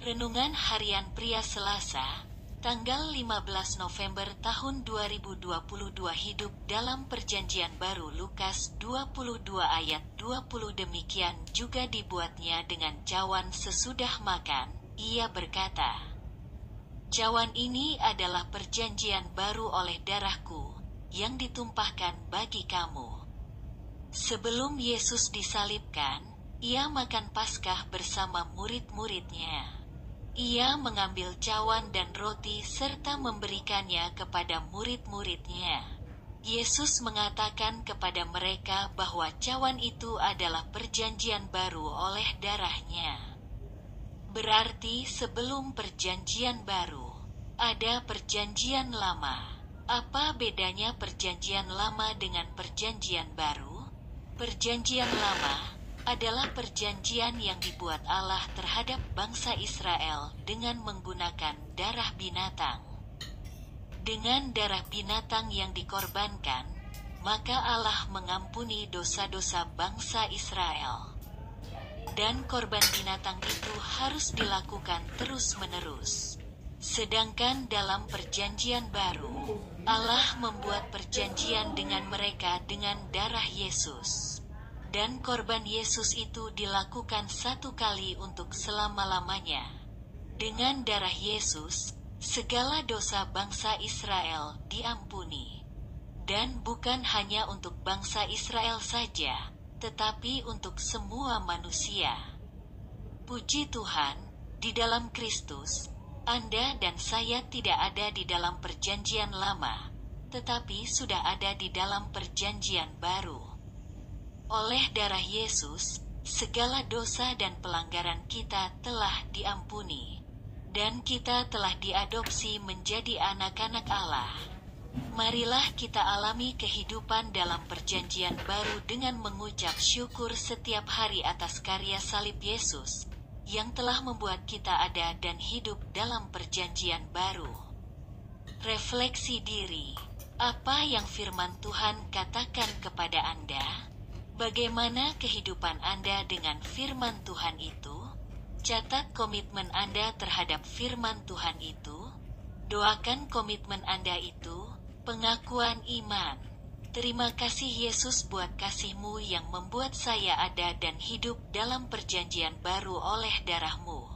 Renungan Harian Pria Selasa, tanggal 15 November tahun 2022 hidup dalam perjanjian baru Lukas 22 ayat 20 demikian juga dibuatnya dengan cawan sesudah makan. Ia berkata, Cawan ini adalah perjanjian baru oleh darahku, yang ditumpahkan bagi kamu. Sebelum Yesus disalibkan, ia makan Paskah bersama murid-muridnya. Ia mengambil cawan dan roti serta memberikannya kepada murid-muridnya. Yesus mengatakan kepada mereka bahwa cawan itu adalah perjanjian baru oleh darahnya. Berarti sebelum perjanjian baru, ada perjanjian lama. Apa bedanya perjanjian lama dengan perjanjian baru? Perjanjian lama adalah perjanjian yang dibuat Allah terhadap bangsa Israel dengan menggunakan darah binatang. Dengan darah binatang yang dikorbankan, maka Allah mengampuni dosa-dosa bangsa Israel. Dan korban binatang itu harus dilakukan terus-menerus. Sedangkan dalam perjanjian baru, Allah membuat perjanjian dengan mereka dengan darah Yesus dan korban Yesus itu dilakukan satu kali untuk selama-lamanya. Dengan darah Yesus, segala dosa bangsa Israel diampuni. Dan bukan hanya untuk bangsa Israel saja, tetapi untuk semua manusia. Puji Tuhan, di dalam Kristus, Anda dan saya tidak ada di dalam perjanjian lama, tetapi sudah ada di dalam perjanjian baru. Oleh darah Yesus, segala dosa dan pelanggaran kita telah diampuni, dan kita telah diadopsi menjadi anak-anak Allah. Marilah kita alami kehidupan dalam perjanjian baru dengan mengucap syukur setiap hari atas karya salib Yesus, yang telah membuat kita ada dan hidup dalam perjanjian baru. Refleksi diri, apa yang firman Tuhan katakan kepada Anda? Bagaimana kehidupan Anda dengan firman Tuhan itu? Catat komitmen Anda terhadap firman Tuhan itu. Doakan komitmen Anda itu, pengakuan iman. Terima kasih Yesus buat kasihmu yang membuat saya ada dan hidup dalam perjanjian baru oleh darahmu.